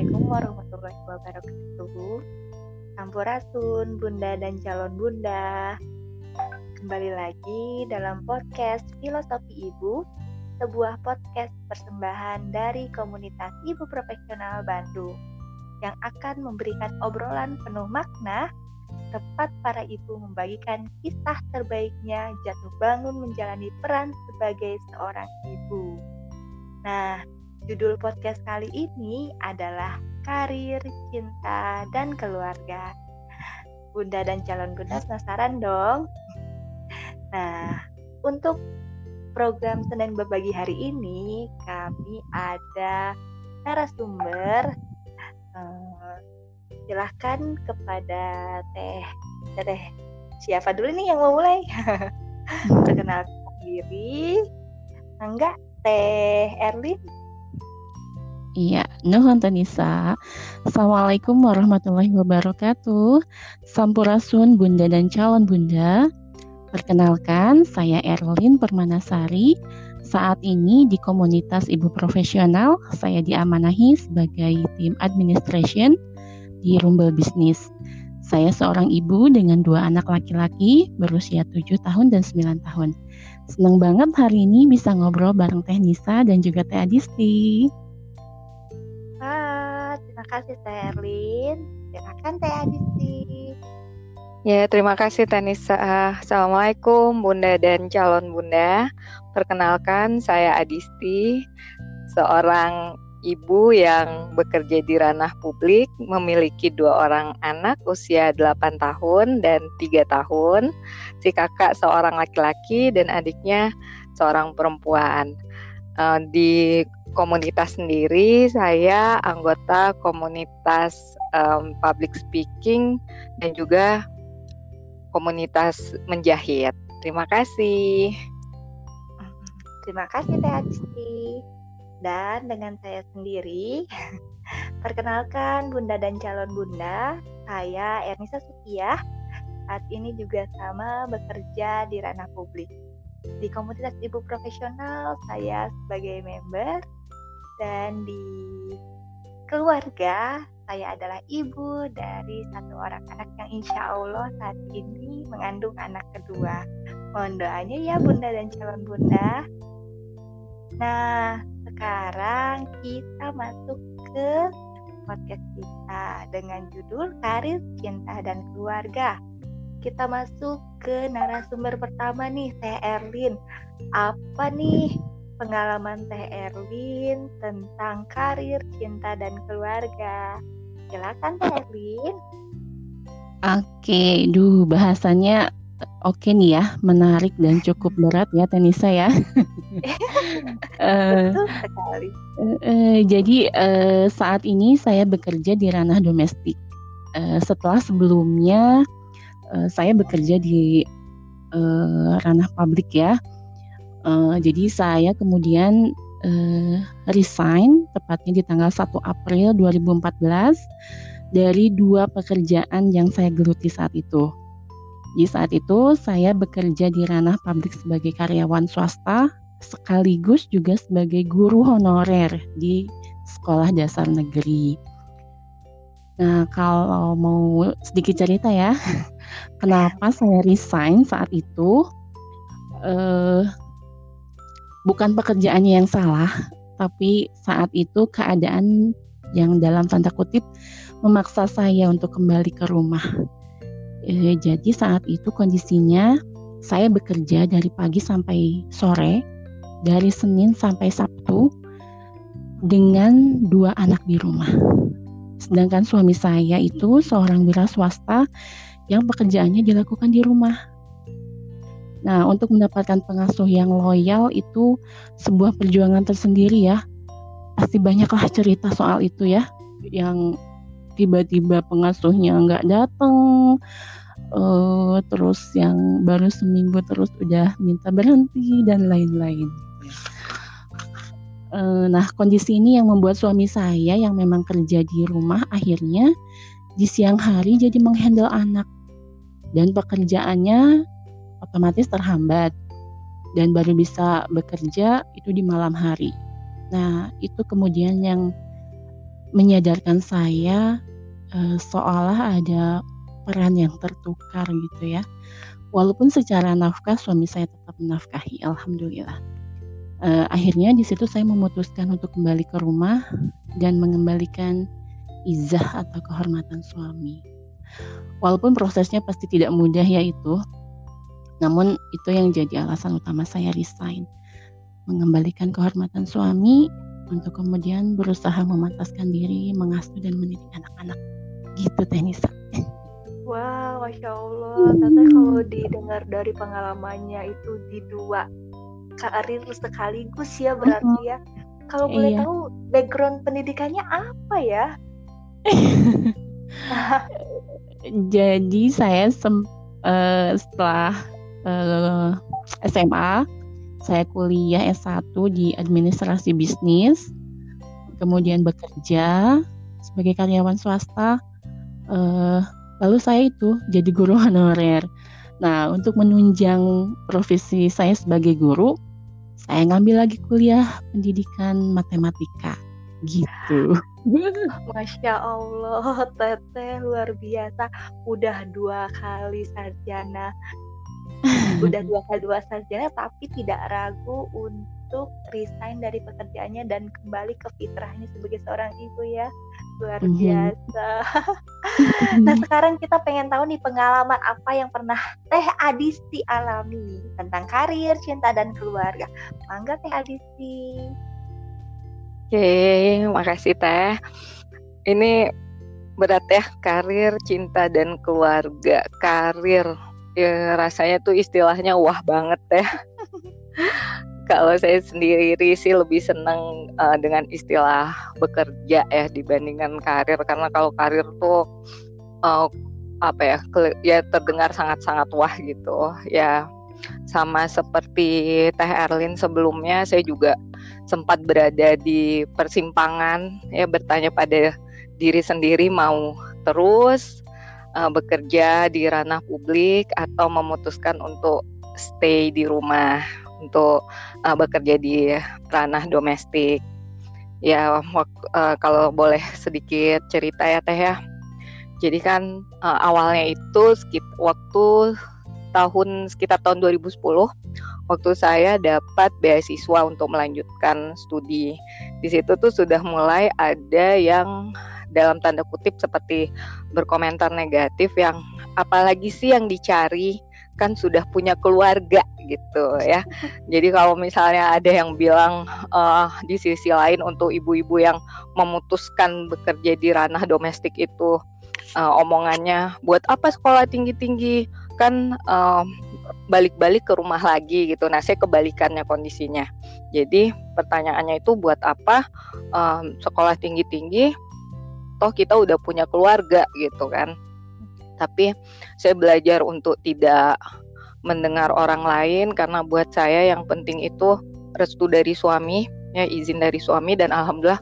Assalamualaikum warahmatullahi wabarakatuh. Sampurasun, Bunda dan calon Bunda. Kembali lagi dalam podcast Filosofi Ibu, sebuah podcast persembahan dari komunitas Ibu Profesional Bandung yang akan memberikan obrolan penuh makna tepat para ibu membagikan kisah terbaiknya jatuh bangun menjalani peran sebagai seorang ibu. Nah, Judul podcast kali ini adalah Karir, Cinta, dan Keluarga. Bunda dan calon bunda penasaran dong? Nah, untuk program Senin Berbagi hari ini, kami ada narasumber. Uh, silahkan kepada Teh Teh siapa dulu nih yang mau mulai? Perkenalkan diri. Enggak, Teh Erlin Iya, Nuhun Tanisa. Assalamualaikum warahmatullahi wabarakatuh. Sampurasun Bunda dan calon Bunda. Perkenalkan, saya Erlin Permanasari. Saat ini di komunitas ibu profesional, saya diamanahi sebagai tim administration di Rumble Business. Saya seorang ibu dengan dua anak laki-laki berusia 7 tahun dan 9 tahun. Senang banget hari ini bisa ngobrol bareng Teh Nisa dan juga Teh Adisti. Kasih Teh Erlin. Silakan Teh Adisti. Ya, terima kasih Tanisa. Assalamualaikum Bunda dan calon Bunda. Perkenalkan saya Adisti, seorang ibu yang bekerja di ranah publik, memiliki dua orang anak usia 8 tahun dan 3 tahun. Si kakak seorang laki-laki dan adiknya seorang perempuan. Uh, di komunitas sendiri, saya anggota komunitas um, public speaking dan juga komunitas menjahit. Terima kasih. Terima kasih Teh Adisti. Dan dengan saya sendiri, perkenalkan Bunda dan calon Bunda, saya Ernisa Sukiah. Saat ini juga sama bekerja di ranah publik. Di komunitas ibu profesional, saya sebagai member dan di keluarga saya adalah ibu dari satu orang anak yang insya Allah saat ini mengandung anak kedua. Mohon doanya ya bunda dan calon bunda. Nah, sekarang kita masuk ke podcast kita dengan judul Karir, Cinta, dan Keluarga. Kita masuk ke narasumber pertama nih, Teh Erlin. Apa nih pengalaman Teh Erwin tentang karir, cinta, dan keluarga. Silakan Teh Erwin. Oke, duh bahasanya oke nih ya, menarik dan cukup berat ya Tenisa ya. Betul sekali. Uh, uh, jadi uh, saat ini saya bekerja di ranah domestik. Uh, setelah sebelumnya uh, saya bekerja di uh, ranah publik ya Uh, jadi saya kemudian uh, resign tepatnya di tanggal 1 April 2014 dari dua pekerjaan yang saya geluti saat itu. Di saat itu saya bekerja di ranah publik sebagai karyawan swasta sekaligus juga sebagai guru honorer di sekolah dasar negeri. Nah, kalau mau sedikit cerita ya, kenapa saya resign saat itu? Uh, bukan pekerjaannya yang salah, tapi saat itu keadaan yang dalam tanda kutip memaksa saya untuk kembali ke rumah. E, jadi saat itu kondisinya saya bekerja dari pagi sampai sore, dari Senin sampai Sabtu dengan dua anak di rumah. Sedangkan suami saya itu seorang wira swasta yang pekerjaannya dilakukan di rumah. Nah, untuk mendapatkan pengasuh yang loyal itu sebuah perjuangan tersendiri ya. Pasti banyaklah cerita soal itu ya, yang tiba-tiba pengasuhnya nggak datang, uh, terus yang baru seminggu terus udah minta berhenti dan lain-lain. Uh, nah, kondisi ini yang membuat suami saya yang memang kerja di rumah akhirnya di siang hari jadi menghandle anak dan pekerjaannya otomatis terhambat dan baru bisa bekerja itu di malam hari. Nah, itu kemudian yang menyadarkan saya uh, seolah ada peran yang tertukar gitu ya. Walaupun secara nafkah suami saya tetap menafkahi, alhamdulillah. Uh, akhirnya di situ saya memutuskan untuk kembali ke rumah dan mengembalikan izah atau kehormatan suami. Walaupun prosesnya pasti tidak mudah ya itu, namun itu yang jadi alasan utama saya resign. Mengembalikan kehormatan suami untuk kemudian berusaha memantaskan diri, mengasuh dan mendidik anak-anak. Gitu Tenisa. Wah, wow, masya Allah. Tante kalau didengar dari pengalamannya itu di dua karir sekaligus ya berarti ya. Kalau boleh iya. tahu background pendidikannya apa ya? Jadi saya sem uh, setelah uh, eh, SMA saya kuliah S1 di administrasi bisnis, kemudian bekerja sebagai karyawan swasta. Uh, Lalu saya itu jadi guru honorer. Nah, untuk menunjang profesi saya sebagai guru, saya ngambil lagi kuliah pendidikan matematika. Gitu. Masya Allah, Teteh luar biasa. Udah dua kali sarjana. Udah dua kali dua sarjana, tapi tidak ragu untuk resign dari pekerjaannya dan kembali ke fitrahnya sebagai seorang ibu ya luar mm-hmm. biasa. nah sekarang kita pengen tahu nih pengalaman apa yang pernah Teh Adisti alami tentang karir, cinta dan keluarga. Mangga Teh Adisti. Oke, makasih Teh. Ini berat ya karir, cinta dan keluarga. Karir ya rasanya tuh istilahnya wah banget ya. kalau saya sendiri sih lebih senang uh, dengan istilah bekerja ya dibandingkan karir karena kalau karir tuh uh, apa ya ya terdengar sangat-sangat wah gitu ya sama seperti Teh Erlin sebelumnya saya juga sempat berada di persimpangan ya bertanya pada diri sendiri mau terus uh, bekerja di ranah publik atau memutuskan untuk stay di rumah untuk uh, bekerja di ranah domestik. Ya, uh, kalau boleh sedikit cerita ya Teh ya. Jadi kan uh, awalnya itu sekit waktu tahun sekitar tahun 2010 waktu saya dapat beasiswa untuk melanjutkan studi. Di situ tuh sudah mulai ada yang dalam tanda kutip seperti berkomentar negatif yang apalagi sih yang dicari kan sudah punya keluarga gitu ya. Jadi kalau misalnya ada yang bilang uh, di sisi lain untuk ibu-ibu yang memutuskan bekerja di ranah domestik itu uh, omongannya buat apa sekolah tinggi-tinggi kan uh, balik-balik ke rumah lagi gitu. Nah saya kebalikannya kondisinya. Jadi pertanyaannya itu buat apa um, sekolah tinggi-tinggi? Toh kita udah punya keluarga gitu kan tapi saya belajar untuk tidak mendengar orang lain karena buat saya yang penting itu restu dari suami ya izin dari suami dan alhamdulillah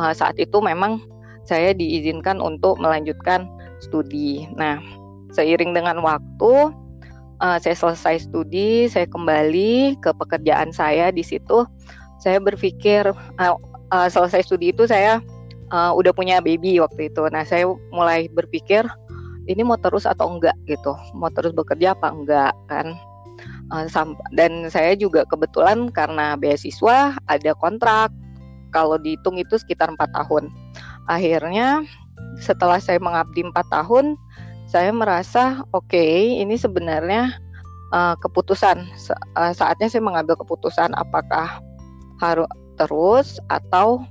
uh, saat itu memang saya diizinkan untuk melanjutkan studi. Nah, seiring dengan waktu uh, saya selesai studi, saya kembali ke pekerjaan saya di situ. Saya berpikir uh, uh, selesai studi itu saya uh, udah punya baby waktu itu. Nah, saya mulai berpikir ini mau terus atau enggak gitu mau terus bekerja apa enggak kan uh, dan saya juga kebetulan karena beasiswa ada kontrak kalau dihitung itu sekitar empat tahun akhirnya setelah saya mengabdi empat tahun saya merasa oke okay, ini sebenarnya uh, keputusan uh, saatnya saya mengambil keputusan apakah harus terus atau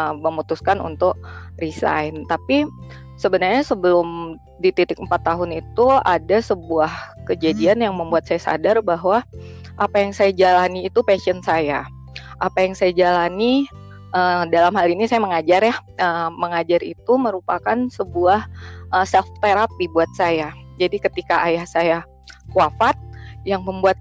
uh, memutuskan untuk resign tapi sebenarnya sebelum di titik empat tahun itu ada sebuah kejadian yang membuat saya sadar bahwa apa yang saya jalani itu passion saya. Apa yang saya jalani uh, dalam hal ini saya mengajar ya, uh, mengajar itu merupakan sebuah uh, self therapy buat saya. Jadi ketika ayah saya wafat, yang membuat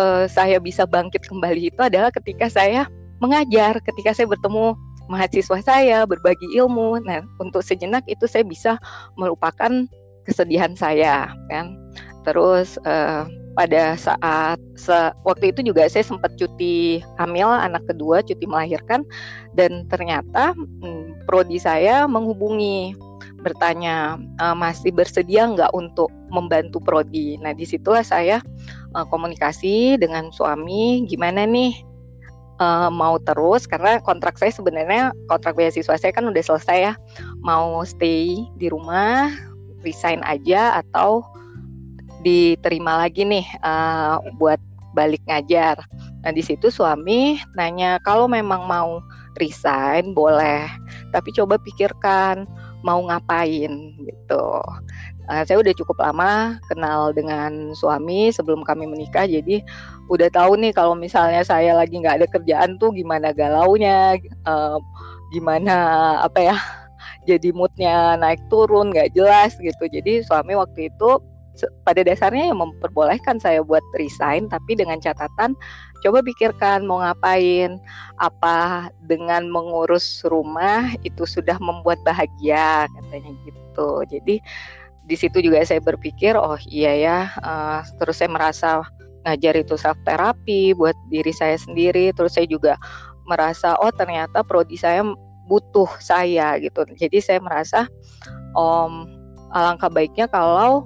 uh, saya bisa bangkit kembali itu adalah ketika saya mengajar, ketika saya bertemu mahasiswa saya, berbagi ilmu. Nah, untuk sejenak itu saya bisa melupakan kesedihan saya, kan. Terus uh, pada saat se waktu itu juga saya sempat cuti hamil anak kedua, cuti melahirkan. Dan ternyata hmm, prodi saya menghubungi bertanya uh, masih bersedia nggak untuk membantu prodi. Nah di situlah saya uh, komunikasi dengan suami gimana nih? Uh, mau terus? Karena kontrak saya sebenarnya kontrak beasiswa saya kan udah selesai ya. Mau stay di rumah resign aja atau diterima lagi nih uh, buat balik ngajar. Nah di situ suami nanya kalau memang mau resign boleh, tapi coba pikirkan mau ngapain gitu. Uh, saya udah cukup lama kenal dengan suami sebelum kami menikah, jadi udah tahu nih kalau misalnya saya lagi nggak ada kerjaan tuh gimana galaunya, uh, gimana apa ya, jadi moodnya naik turun nggak jelas gitu. Jadi suami waktu itu pada dasarnya yang memperbolehkan saya buat resign tapi dengan catatan coba pikirkan mau ngapain apa dengan mengurus rumah itu sudah membuat bahagia katanya gitu. Jadi di situ juga saya berpikir oh iya ya uh, terus saya merasa ngajar itu self terapi buat diri saya sendiri terus saya juga merasa oh ternyata prodi saya butuh saya gitu. Jadi saya merasa om alangkah baiknya kalau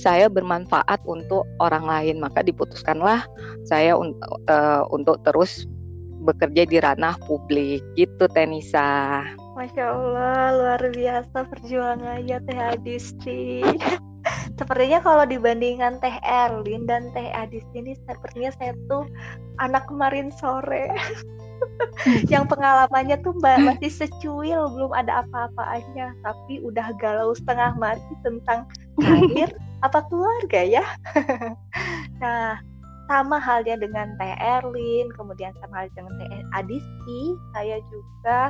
saya bermanfaat untuk orang lain maka diputuskanlah saya un uh, untuk terus bekerja di ranah publik gitu Tenisa. Masya Allah luar biasa perjuangannya Teh Adisti. Sepertinya kalau dibandingkan Teh Erlin dan Teh Adisti ini sepertinya saya tuh anak kemarin sore. yang pengalamannya tuh masih secuil belum ada apa-apaannya tapi udah galau setengah mati tentang karir apa keluarga ya nah sama halnya dengan Teh Erlin kemudian sama halnya dengan Teh Adisti saya juga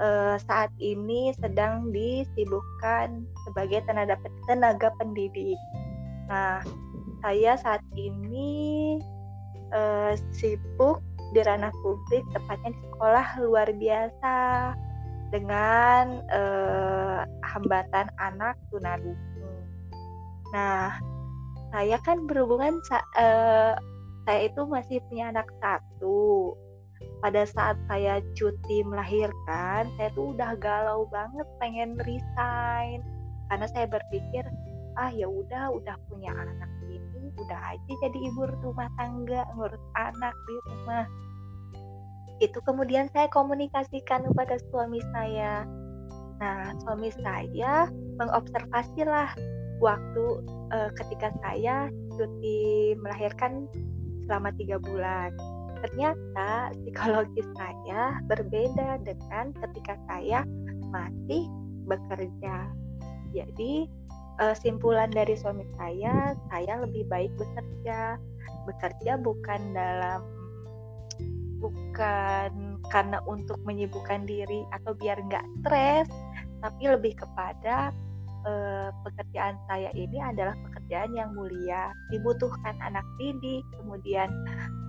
eh, saat ini sedang disibukkan sebagai tenaga tenaga pendidik nah saya saat ini eh, sibuk di ranah publik, tepatnya di sekolah luar biasa dengan eh, hambatan anak tunadukung. Nah, saya kan berhubungan eh, saya itu masih punya anak satu. Pada saat saya cuti melahirkan, saya tuh udah galau banget pengen resign. Karena saya berpikir ah ya udah udah punya anak udah aja jadi ibu rumah tangga ngurus anak di rumah. Itu kemudian saya komunikasikan kepada suami saya. Nah suami saya mengobservasi lah waktu uh, ketika saya cuti melahirkan selama tiga bulan ternyata psikologis saya berbeda dengan ketika saya masih bekerja jadi uh, simpulan dari suami saya, saya lebih baik bekerja. Bekerja bukan dalam bukan karena untuk menyibukkan diri atau biar nggak stres, tapi lebih kepada uh, pekerjaan saya ini adalah pekerjaan yang mulia, dibutuhkan anak didik, kemudian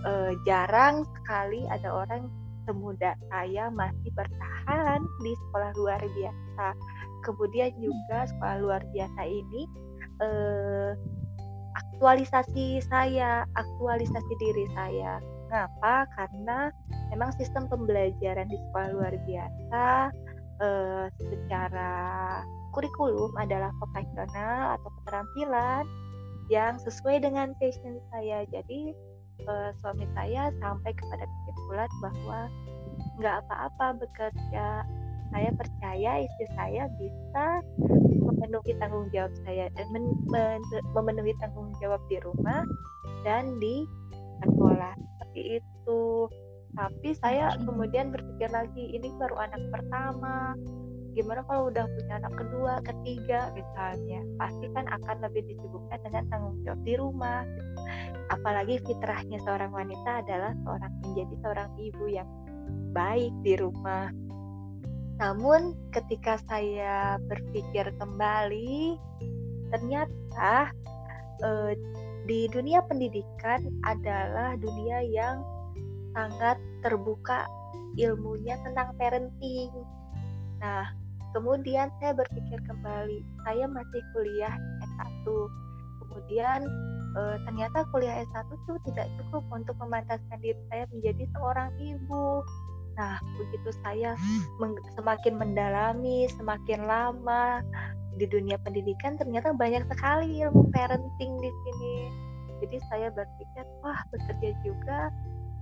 uh, jarang sekali ada orang semuda saya masih bertahan di sekolah luar biasa kemudian juga sekolah luar biasa ini eh, aktualisasi saya, aktualisasi diri saya. Ngapa? Karena memang sistem pembelajaran di sekolah luar biasa eh, secara kurikulum adalah vokasional atau keterampilan yang sesuai dengan passion saya. Jadi eh, suami saya sampai kepada kesimpulan bahwa nggak apa-apa bekerja. Saya percaya istri saya bisa memenuhi tanggung jawab saya dan men, men, memenuhi tanggung jawab di rumah dan di sekolah. Seperti itu. Tapi saya kemudian berpikir lagi ini baru anak pertama gimana kalau udah punya anak kedua ketiga misalnya. Pasti kan akan lebih disibukkan dengan tanggung jawab di rumah apalagi fitrahnya seorang wanita adalah seorang menjadi seorang ibu yang baik di rumah. Namun ketika saya berpikir kembali, ternyata eh, di dunia pendidikan adalah dunia yang sangat terbuka ilmunya tentang parenting. Nah, kemudian saya berpikir kembali, saya masih kuliah S1. Kemudian eh, ternyata kuliah S1 itu tidak cukup untuk memantaskan diri saya menjadi seorang ibu Nah, begitu saya semakin mendalami, semakin lama di dunia pendidikan ternyata banyak sekali ilmu parenting di sini. Jadi saya berpikir, wah bekerja juga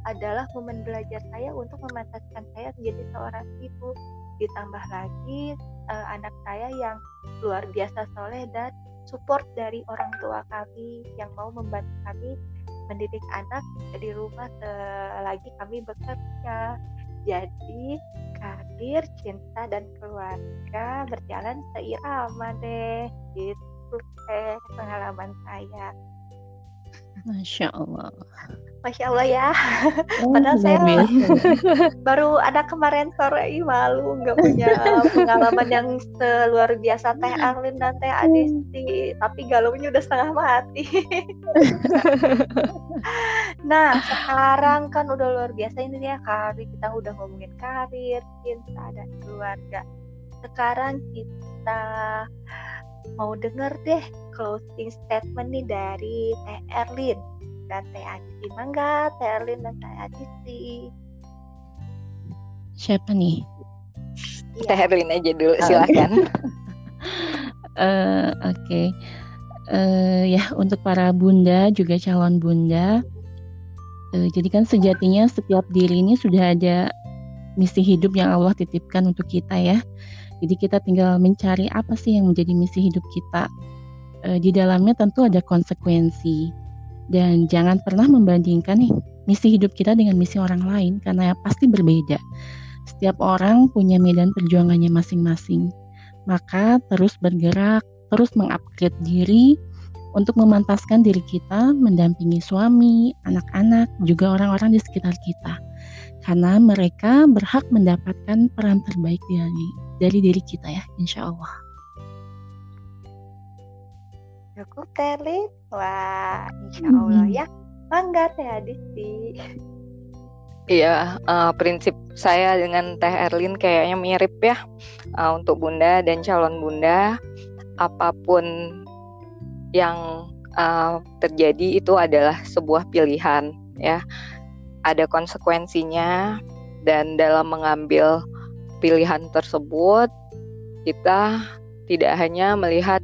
adalah momen belajar saya untuk memantaskan saya menjadi seorang ibu. Ditambah lagi uh, anak saya yang luar biasa soleh dan support dari orang tua kami yang mau membantu kami mendidik anak di rumah selagi kami bekerja. Jadi karir, cinta dan keluarga berjalan seirama deh. Itu eh pengalaman saya. Masya Allah. Masya Allah ya. Oh, Padahal saya baru ada kemarin sore malu nggak punya pengalaman yang luar biasa Teh Arlin dan Teh Adisti, tapi galaunya udah setengah mati. nah sekarang kan udah luar biasa ini ya karir kita udah ngomongin karir, cinta dan keluarga. Sekarang kita mau denger deh closing statement nih dari Teh Erlin dan Teh Adisti. Mangga Teh Erlin dan Teh Adisti. Siapa nih? Ya. Teh Erlin aja dulu, oh. silakan. uh, Oke. Okay. Uh, eh, ya untuk para bunda juga calon bunda. Uh, jadi kan sejatinya setiap diri ini sudah ada misi hidup yang Allah titipkan untuk kita ya. Jadi kita tinggal mencari apa sih yang menjadi misi hidup kita. E, di dalamnya tentu ada konsekuensi. Dan jangan pernah membandingkan nih misi hidup kita dengan misi orang lain karena pasti berbeda. Setiap orang punya medan perjuangannya masing-masing. Maka terus bergerak, terus mengupgrade diri untuk memantaskan diri kita mendampingi suami, anak-anak, juga orang-orang di sekitar kita. Karena mereka berhak mendapatkan peran terbaik dari dari diri kita ya, insya Allah. Cukup Terli, wah insya Allah hmm. ya. Mangga Teh Adisti. Iya, uh, prinsip saya dengan Teh Erlin kayaknya mirip ya uh, untuk Bunda dan calon Bunda. Apa pun yang uh, terjadi itu adalah sebuah pilihan ya. Ada konsekuensinya dan dalam mengambil pilihan tersebut kita tidak hanya melihat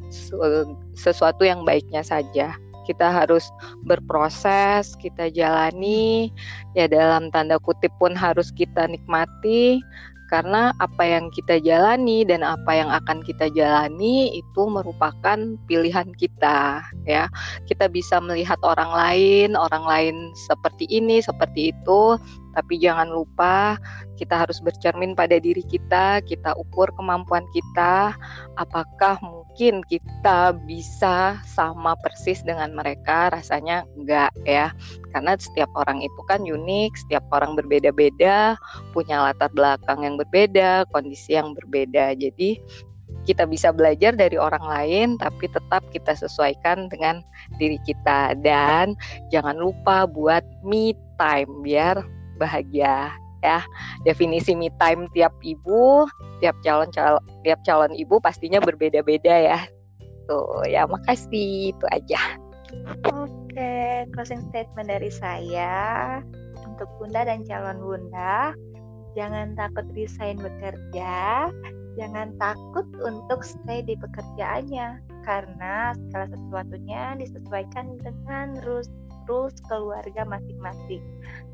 sesuatu yang baiknya saja. Kita harus berproses, kita jalani, ya dalam tanda kutip pun harus kita nikmati karena apa yang kita jalani dan apa yang akan kita jalani itu merupakan pilihan kita ya. Kita bisa melihat orang lain orang lain seperti ini seperti itu. Tapi jangan lupa kita harus bercermin pada diri kita, kita ukur kemampuan kita, apakah mungkin kita bisa sama persis dengan mereka? Rasanya enggak ya. Karena setiap orang itu kan unik, setiap orang berbeda-beda, punya latar belakang yang berbeda, kondisi yang berbeda. Jadi kita bisa belajar dari orang lain tapi tetap kita sesuaikan dengan diri kita dan jangan lupa buat me time biar bahagia ya. Definisi me time tiap ibu, tiap calon calon tiap calon ibu pastinya berbeda-beda ya. Tuh, ya makasih itu aja. Oke, closing statement dari saya untuk Bunda dan calon Bunda. Jangan takut resign bekerja, jangan takut untuk stay di pekerjaannya karena segala sesuatunya disesuaikan dengan rules rules keluarga masing-masing.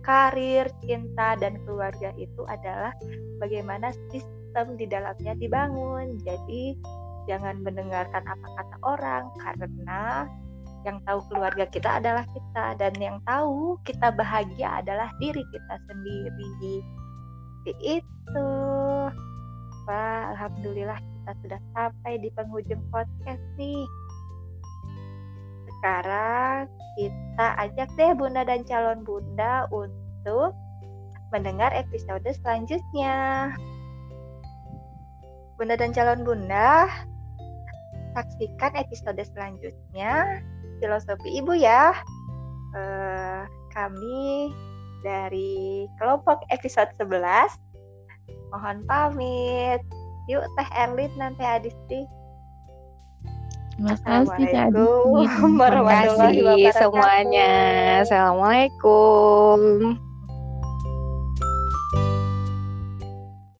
Karir, cinta, dan keluarga itu adalah bagaimana sistem di dalamnya dibangun. Jadi, jangan mendengarkan apa kata orang karena yang tahu keluarga kita adalah kita dan yang tahu kita bahagia adalah diri kita sendiri. Itu. Wah, alhamdulillah kita sudah sampai di penghujung podcast nih sekarang kita ajak deh Bunda dan calon Bunda untuk mendengar episode selanjutnya. Bunda dan calon Bunda, saksikan episode selanjutnya filosofi ibu ya. Uh, kami dari kelompok episode 11 mohon pamit. Yuk Teh Erlin dan Teh Adisti. Terima kasih Assalamualaikum warahmatullahi wabarakatuh. semuanya. Assalamualaikum.